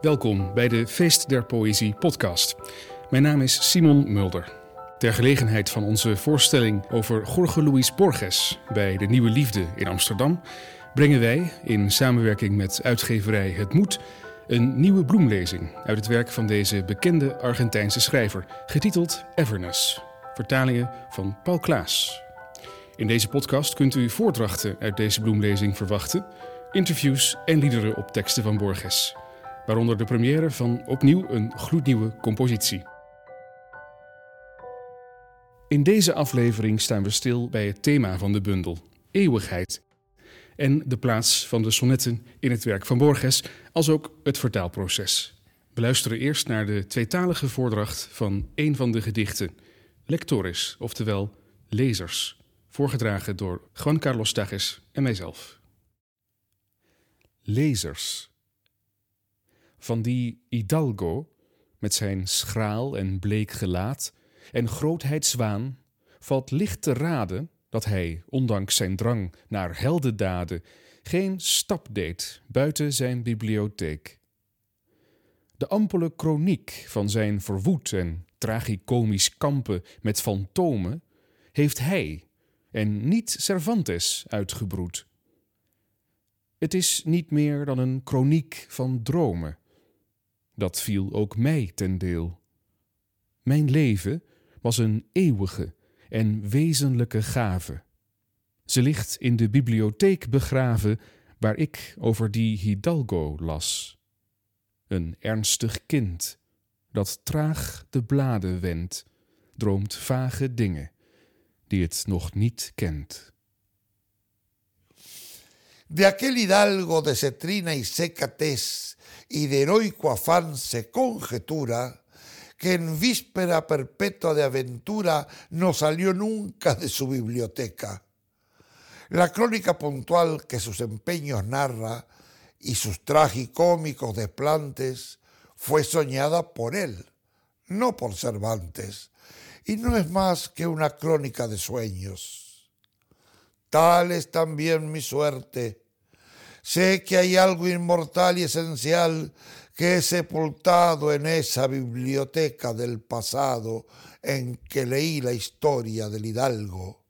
Welkom bij de Feest der Poëzie podcast. Mijn naam is Simon Mulder. Ter gelegenheid van onze voorstelling over Jorge Luis Borges bij De Nieuwe Liefde in Amsterdam brengen wij, in samenwerking met uitgeverij Het Moed, een nieuwe bloemlezing uit het werk van deze bekende Argentijnse schrijver, getiteld Everness. Vertalingen van Paul Klaas. In deze podcast kunt u voordrachten uit deze bloemlezing verwachten, interviews en liederen op teksten van Borges waaronder de première van opnieuw een gloednieuwe compositie. In deze aflevering staan we stil bij het thema van de bundel, eeuwigheid, en de plaats van de sonnetten in het werk van Borges, als ook het vertaalproces. We luisteren eerst naar de tweetalige voordracht van een van de gedichten, Lectores, oftewel lezers, voorgedragen door Juan Carlos Tages en mijzelf. Lezers van die Hidalgo, met zijn schraal en bleek gelaat en grootheidswaan, valt licht te raden dat hij, ondanks zijn drang naar heldendaden, geen stap deed buiten zijn bibliotheek. De ampele kroniek van zijn verwoed en tragicomisch kampen met fantomen heeft hij en niet Cervantes uitgebroed. Het is niet meer dan een kroniek van dromen, dat viel ook mij ten deel. Mijn leven was een eeuwige en wezenlijke gave. Ze ligt in de bibliotheek begraven waar ik over die Hidalgo las. Een ernstig kind dat traag de bladen wendt, droomt vage dingen die het nog niet kent. De aquel hidalgo de cetrina y seca tez y de heroico afán se conjetura que en víspera perpetua de aventura no salió nunca de su biblioteca. La crónica puntual que sus empeños narra y sus tragicómicos desplantes fue soñada por él, no por Cervantes, y no es más que una crónica de sueños. Tal es también mi suerte, Sé que hay algo inmortal y esencial que he sepultado en esa biblioteca del pasado en que leí la historia del hidalgo.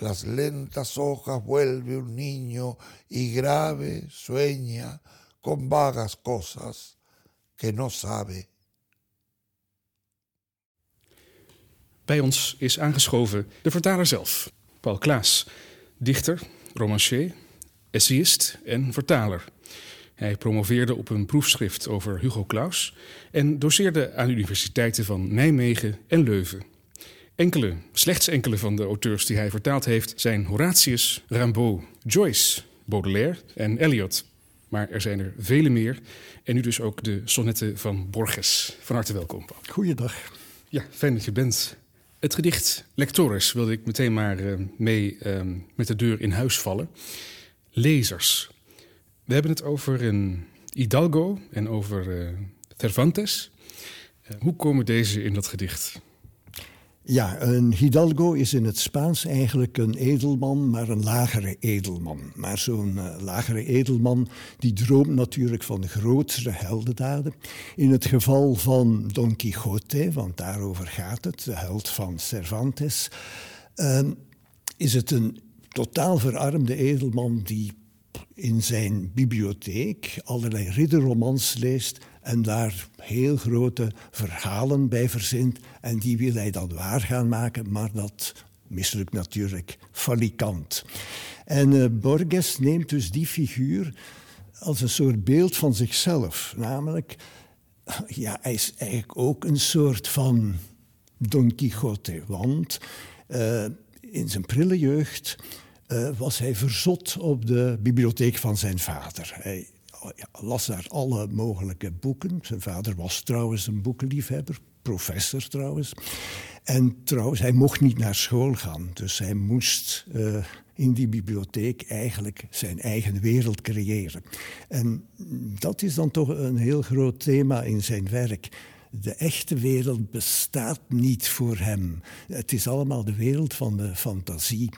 Las lentas hojas vuelve un niño y grave sueña con vagas cosas que no sabe. Bij ons is aangeschoven de vertaler zelf, Paul Klaas, dichter, romancier, essayist en vertaler. Hij promoveerde op een proefschrift over Hugo Claus en doseerde aan universiteiten van Nijmegen en Leuven. Enkele, slechts enkele van de auteurs die hij vertaald heeft zijn Horatius, Rimbaud, Joyce, Baudelaire en Eliot. Maar er zijn er vele meer. En nu dus ook de sonnetten van Borges. Van harte welkom. Goeiedag. Ja, fijn dat je bent. Het gedicht Lectores wilde ik meteen maar uh, mee uh, met de deur in huis vallen lezers. We hebben het over een Hidalgo en over uh, Cervantes. Uh, hoe komen deze in dat gedicht? Ja, een Hidalgo is in het Spaans eigenlijk een edelman, maar een lagere edelman. Maar zo'n lagere edelman die droomt natuurlijk van grotere heldendaden. In het geval van Don Quixote, want daarover gaat het, de held van Cervantes, is het een totaal verarmde edelman die in zijn bibliotheek allerlei ridderromans leest en daar heel grote verhalen bij verzint. En die wil hij dan waar gaan maken, maar dat mislukt natuurlijk falikant. En uh, Borges neemt dus die figuur als een soort beeld van zichzelf. Namelijk, ja, hij is eigenlijk ook een soort van Don Quixote. Want uh, in zijn prille jeugd uh, was hij verzot op de bibliotheek van zijn vader. Hij las daar alle mogelijke boeken. Zijn vader was trouwens een boekenliefhebber, professor trouwens. En trouwens, hij mocht niet naar school gaan. Dus hij moest uh, in die bibliotheek eigenlijk zijn eigen wereld creëren. En dat is dan toch een heel groot thema in zijn werk. De echte wereld bestaat niet voor hem. Het is allemaal de wereld van de fantasie.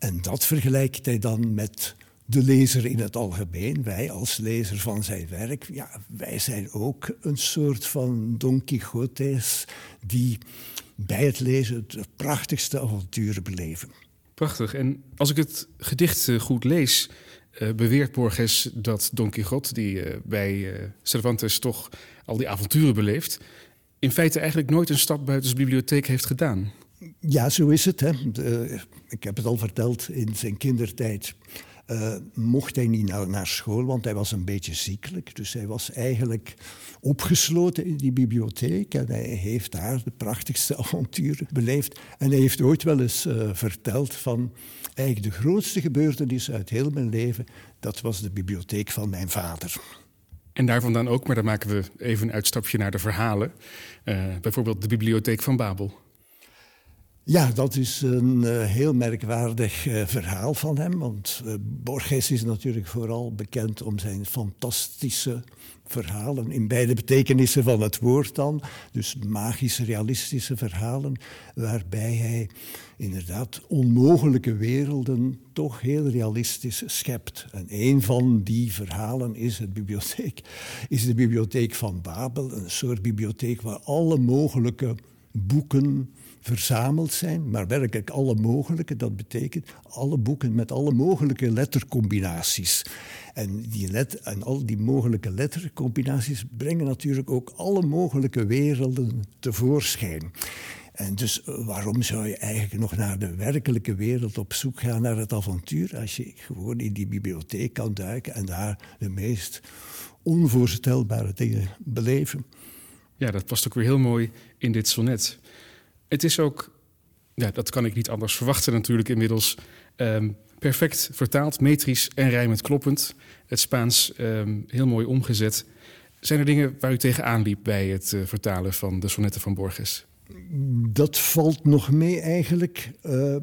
En dat vergelijkt hij dan met de lezer in het algemeen, wij als lezer van zijn werk, ja, wij zijn ook een soort van Don Quixotes die bij het lezen de prachtigste avonturen beleven. Prachtig. En als ik het gedicht eh, goed lees, uh, beweert Borges dat Don Quixote, die uh, bij Cervantes toch al die avonturen beleeft, in feite eigenlijk nooit een stap buiten de bibliotheek heeft gedaan. Ja, zo is het. Hè. De, ik heb het al verteld, in zijn kindertijd uh, mocht hij niet naar, school, want hij was een beetje ziekelijk. Dus hij was eigenlijk opgesloten in die bibliotheek en hij heeft daar de prachtigste avonturen beleefd. En hij heeft ooit wel eens uh, verteld van eigenlijk de grootste gebeurtenis uit heel mijn leven, dat was de bibliotheek van mijn vader. En daarvan dan ook, maar dan maken we even een uitstapje naar de verhalen. Bijvoorbeeld de bibliotheek van Babel. Ja, dat is een uh, heel merkwaardig uh, verhaal van hem. Want uh, Borges is natuurlijk vooral bekend om zijn fantastische verhalen. In beide betekenissen van het woord dan. Dus magische, realistische verhalen. Waarbij hij inderdaad onmogelijke werelden toch heel realistisch schept. En een van die verhalen is, het bibliotheek, is de bibliotheek van Babel. Een soort bibliotheek waar alle mogelijke boeken verzameld zijn, maar werkelijk alle mogelijke. Dat betekent alle boeken met alle mogelijke lettercombinaties. En, die let, en al die mogelijke lettercombinaties brengen natuurlijk ook alle mogelijke werelden tevoorschijn. En dus eh, waarom zou je eigenlijk nog naar de werkelijke wereld op zoek gaan, naar het avontuur, als je gewoon in die bibliotheek kan duiken en daar de meest onvoorstelbare dingen beleven? Ja, dat past ook weer heel mooi in dit sonnet. Het is ook, ja, dat kan ik niet anders verwachten natuurlijk inmiddels, um, perfect vertaald, metrisch en rijmend kloppend. Het Spaans um, heel mooi omgezet. Zijn er dingen waar u tegenaan liep bij het uh, vertalen van de sonnetten van Borges? Dat valt nog mee eigenlijk. Uh,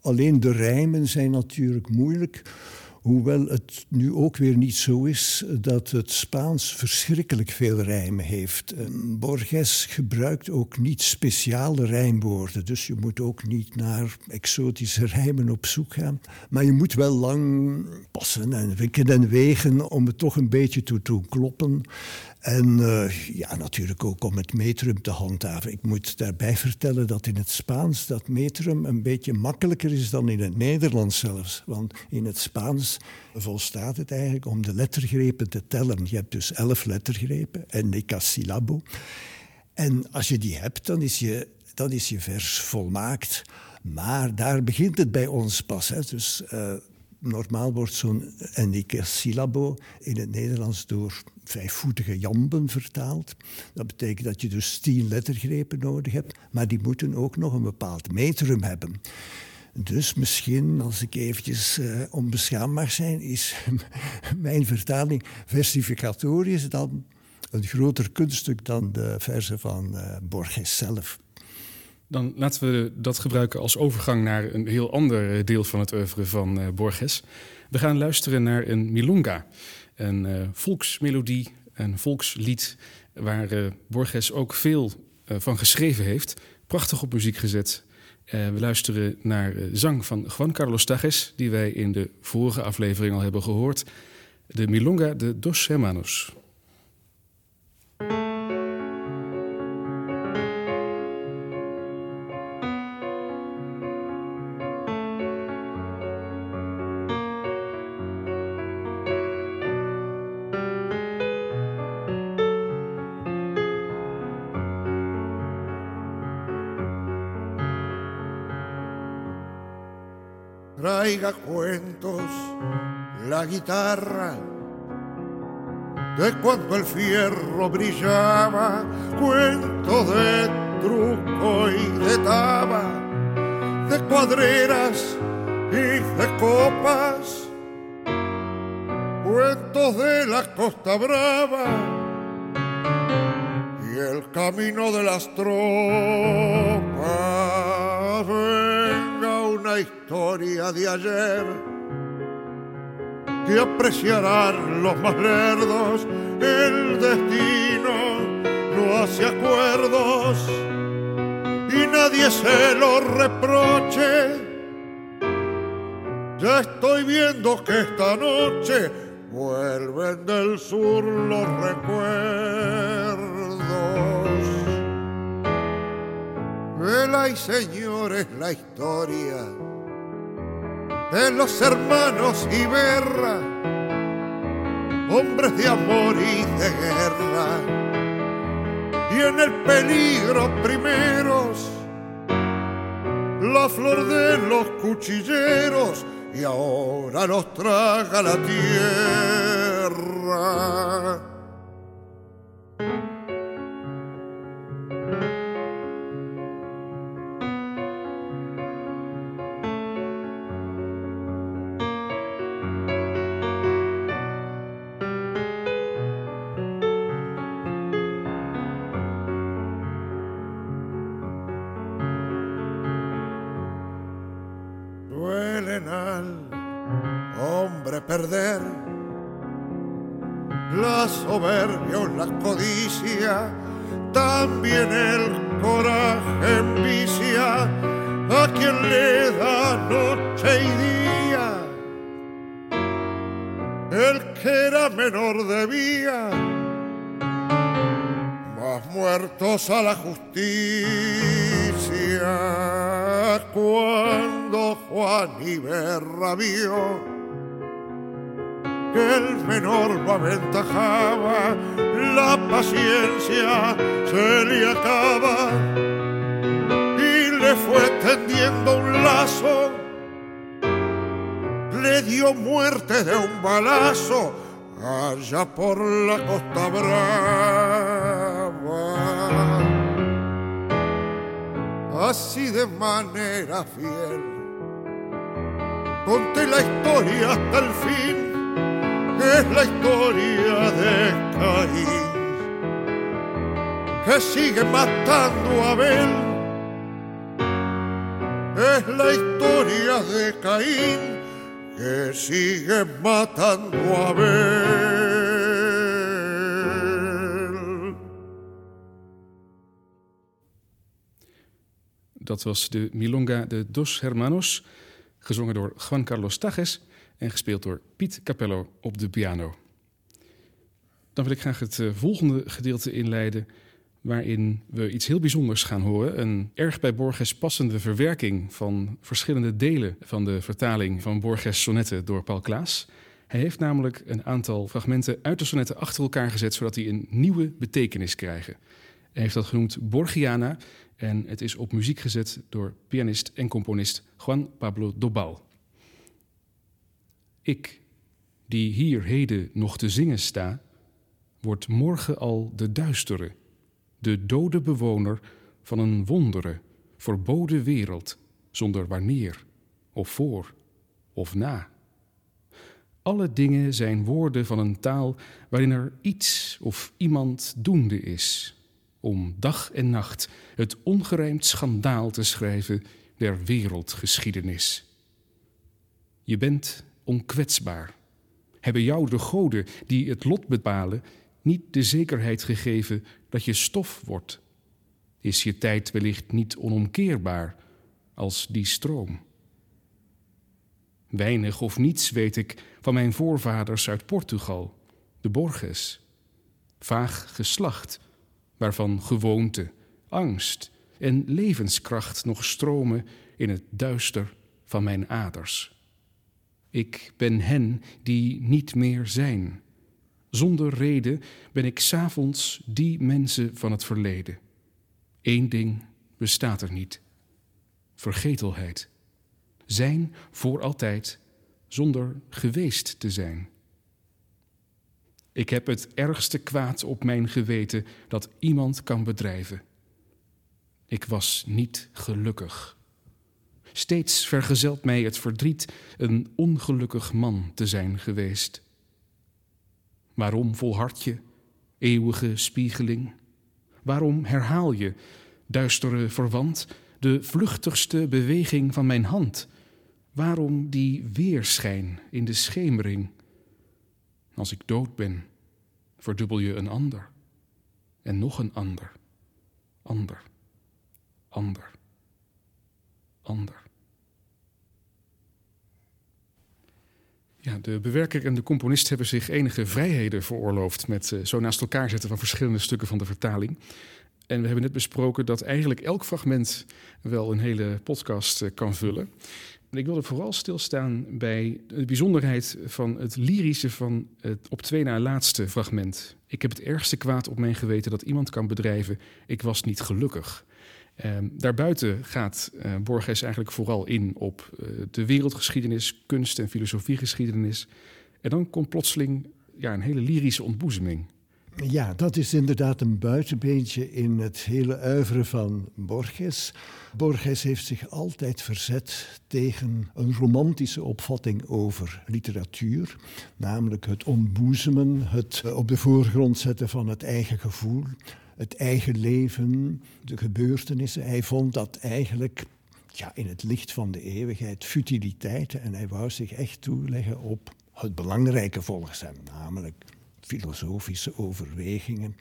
alleen de rijmen zijn natuurlijk moeilijk. Hoewel het nu ook weer niet zo is dat het Spaans verschrikkelijk veel rijmen heeft. Borges gebruikt ook niet speciale rijmwoorden, dus je moet ook niet naar exotische rijmen op zoek gaan. Maar je moet wel lang passen en wikken en wegen om het toch een beetje te doen kloppen. En uh, ja, natuurlijk ook om het metrum te handhaven. Ik moet daarbij vertellen dat in het Spaans dat metrum een beetje makkelijker is dan in het Nederlands zelfs. Want in het Spaans volstaat het eigenlijk om de lettergrepen te tellen. Je hebt dus elf lettergrepen en decasillabo. En als je die hebt, dan is je, dan is je vers volmaakt. Maar daar begint het bij ons pas. Hè. Dus uh, normaal wordt zo'n endicassyllabo in het Nederlands door vijfvoetige jamben vertaald. Dat betekent dat je dus tien lettergrepen nodig hebt, maar die moeten ook nog een bepaald metrum hebben. Dus misschien, als ik eventjes uh, onbeschaamd mag zijn, is mijn vertaling versificatorisch dan een groter kunststuk dan de verzen van uh, Borges zelf. Dan laten we dat gebruiken als overgang naar een heel ander deel van het oeuvre van uh, Borges. We gaan luisteren naar een milonga, een uh, volksmelodie, een volkslied waar uh, Borges ook veel van geschreven heeft. Prachtig op muziek gezet. we luisteren naar zang van Juan Carlos Tages, die wij in de vorige aflevering al hebben gehoord. De milonga de Dos Hermanos. Traiga cuentos la guitarra de cuando el fierro brillaba, cuentos de truco y de taba, de cuadreras y de copas, cuentos de la costa brava y el camino de las tropas. Historia de ayer que apreciarán los más lerdos. El destino no hace acuerdos y nadie se lo reproche. Ya estoy viendo que esta noche vuelven del sur los recuerdos. Vela y señores la historia de los hermanos Iberra, hombres de amor y de guerra, y en el peligro primeros, la flor de los cuchilleros, y ahora los traga la tierra. Quien le da noche y día. El que era menor debía más muertos a la justicia cuando Juan Iberra vio que el menor lo aventajaba, la paciencia se le acaba tendiendo un lazo, le dio muerte de un balazo allá por la costa brava. Así de manera fiel, conté la historia hasta el fin es la historia de Caín, que sigue matando a Abel. Es la historia de Caín, que sigue matando a Abel. Dat was de Milonga de Dos Hermanos, gezongen door Juan Carlos Tages en gespeeld door Piet Capello op de piano. Dan wil ik graag het eh, volgende gedeelte inleiden, waarin we iets heel bijzonders gaan horen. Een erg bij Borges passende verwerking van verschillende delen van de vertaling van Borges' sonnetten door Paul Klaas. Hij heeft namelijk een aantal fragmenten uit de sonnetten achter elkaar gezet, zodat die een nieuwe betekenis krijgen. Hij heeft dat genoemd Borgiana en het is op muziek gezet door pianist en componist Juan Pablo Dobal. Ik, die hier heden nog te zingen sta, wordt morgen al de duistere, de dode bewoner van een wondere, verboden wereld, zonder wanneer, of voor, of na. Alle dingen zijn woorden van een taal waarin er iets of iemand doende is, om dag en nacht het ongerijmd schandaal te schrijven der wereldgeschiedenis. Je bent onkwetsbaar? Hebben jou de goden die het lot bepalen niet de zekerheid gegeven dat je stof wordt? Is je tijd wellicht niet onomkeerbaar als die stroom? Weinig of niets weet ik van mijn voorvaders uit Portugal, de Borges. Vaag geslacht, waarvan gewoonte, angst en levenskracht nog stromen in het duister van mijn aders. Ik ben hen die niet meer zijn. Zonder reden ben ik s'avonds die mensen van het verleden. Eén ding bestaat er niet: vergetelheid. Zijn voor altijd zonder geweest te zijn. Ik heb het ergste kwaad op mijn geweten dat iemand kan bedrijven. Ik was niet gelukkig. Steeds vergezelt mij het verdriet een ongelukkig man te zijn geweest. Waarom volhard je, eeuwige spiegeling? Waarom herhaal je, duistere verwant, de vluchtigste beweging van mijn hand? Waarom die weerschijn in de schemering? Als ik dood ben, verdubbel je een ander en nog een ander, ander, ander, ander. Ja, de bewerker en de componist hebben zich enige vrijheden veroorloofd met uh, zo naast elkaar zetten van verschillende stukken van de vertaling. En we hebben net besproken dat eigenlijk elk fragment wel een hele podcast uh, kan vullen. En ik wilde vooral stilstaan bij de bijzonderheid van het lyrische van het op twee na laatste fragment. Ik heb het ergste kwaad op mijn geweten dat iemand kan bedrijven. Ik was niet gelukkig. Um, daarbuiten gaat uh, Borges eigenlijk vooral in op uh, de wereldgeschiedenis, kunst- en filosofiegeschiedenis. En dan komt plotseling ja, een hele lyrische ontboezeming. Ja, dat is inderdaad een buitenbeentje in het hele uiveren van Borges. Borges heeft zich altijd verzet tegen een romantische opvatting over literatuur, namelijk het ontboezemen, het op de voorgrond zetten van het eigen gevoel, het eigen leven, de gebeurtenissen. Hij vond dat eigenlijk ja, in het licht van de eeuwigheid futiliteiten en hij wou zich echt toeleggen op het belangrijke volgens hem, namelijk filosofische overwegingen,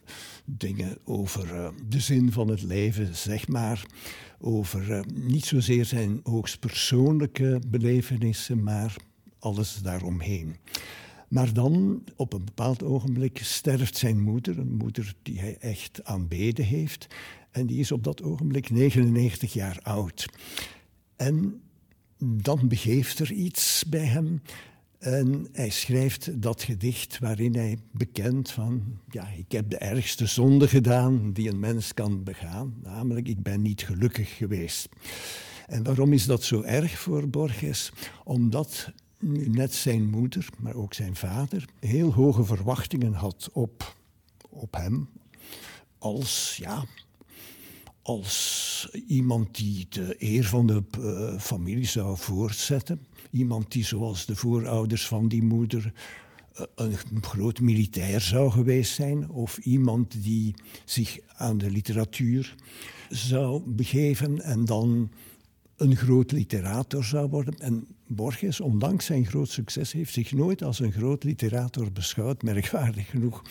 dingen over uh, de zin van het leven, zeg maar, over uh, niet zozeer zijn hoogst persoonlijke belevenissen, maar alles daaromheen. Maar dan, op een bepaald ogenblik, sterft zijn moeder, een moeder die hij echt aanbeden heeft. En die is op dat ogenblik 99 jaar oud. En dan begeeft er iets bij hem. En hij schrijft dat gedicht waarin hij bekent van, ja, ik heb de ergste zonde gedaan die een mens kan begaan, namelijk ik ben niet gelukkig geweest. En waarom is dat zo erg voor Borges? Omdat net zijn moeder, maar ook zijn vader, heel hoge verwachtingen had op, op hem als, ja, als iemand die de eer van de uh, familie zou voortzetten. Iemand die zoals de voorouders van die moeder uh, een groot militair zou geweest zijn. Of iemand die zich aan de literatuur zou begeven en dan een groot literator zou worden. En Borges, ondanks zijn groot succes, heeft zich nooit als een groot literator beschouwd, merkwaardig genoeg.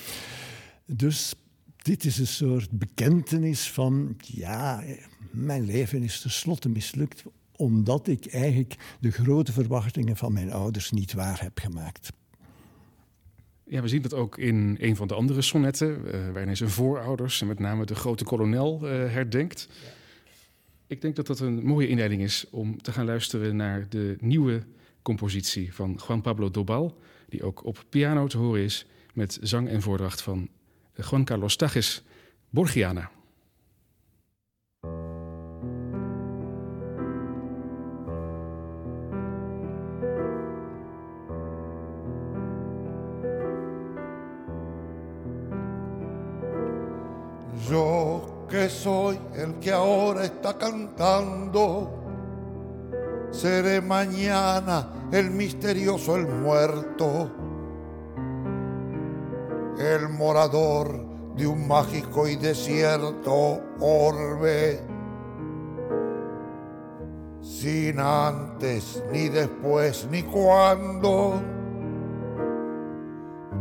Dus dit is een soort bekentenis van, ja, mijn leven is tenslotte mislukt, omdat ik eigenlijk de grote verwachtingen van mijn ouders niet waar heb gemaakt. Ja, we zien dat ook in een van de andere sonnetten, uh, waarin hij zijn voorouders en met name de grote kolonel uh, herdenkt. Ja. Ik denk dat dat een mooie inleiding is om te gaan luisteren naar de nieuwe compositie van Juan Pablo Dobal, die ook op piano te horen is met zang en voordracht van Juan Carlos Tages, Borgiana. El que ahora está cantando, seré mañana el misterioso, el muerto el morador de un mágico y desierto orbe, sin antes, ni después, ni cuando.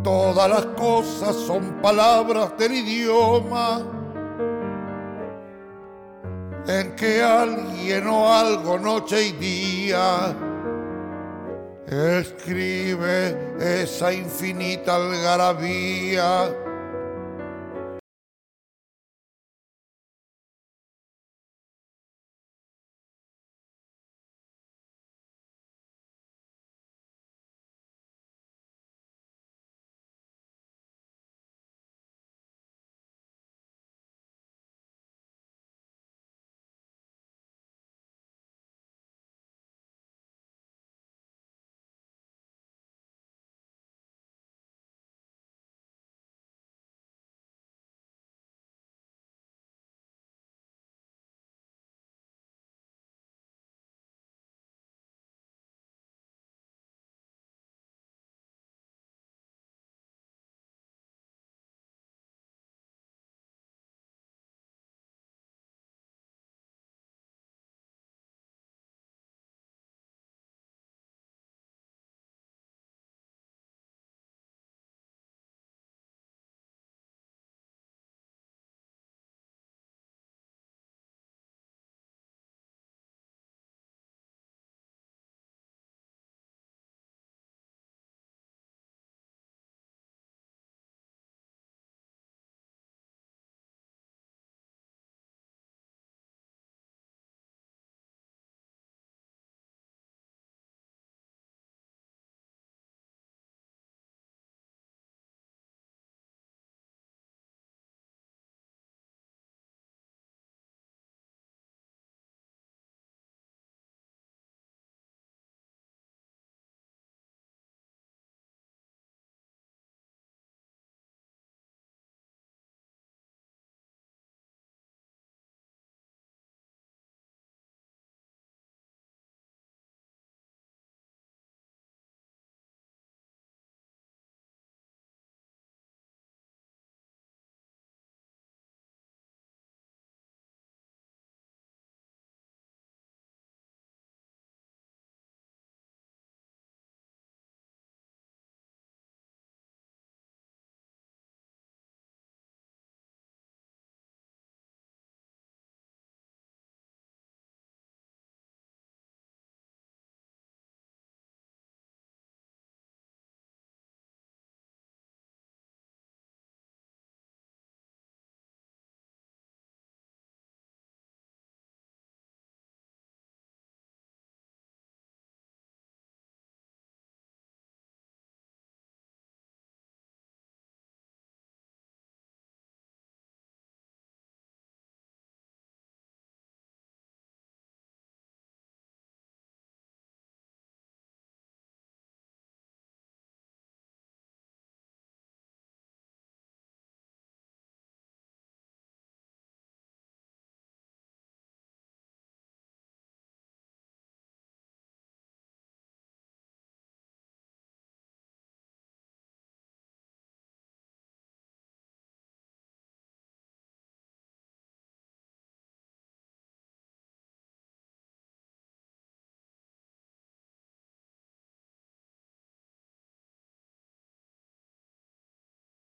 Todas las cosas son palabras del idioma en que alguien o algo noche y día escribe esa infinita algarabía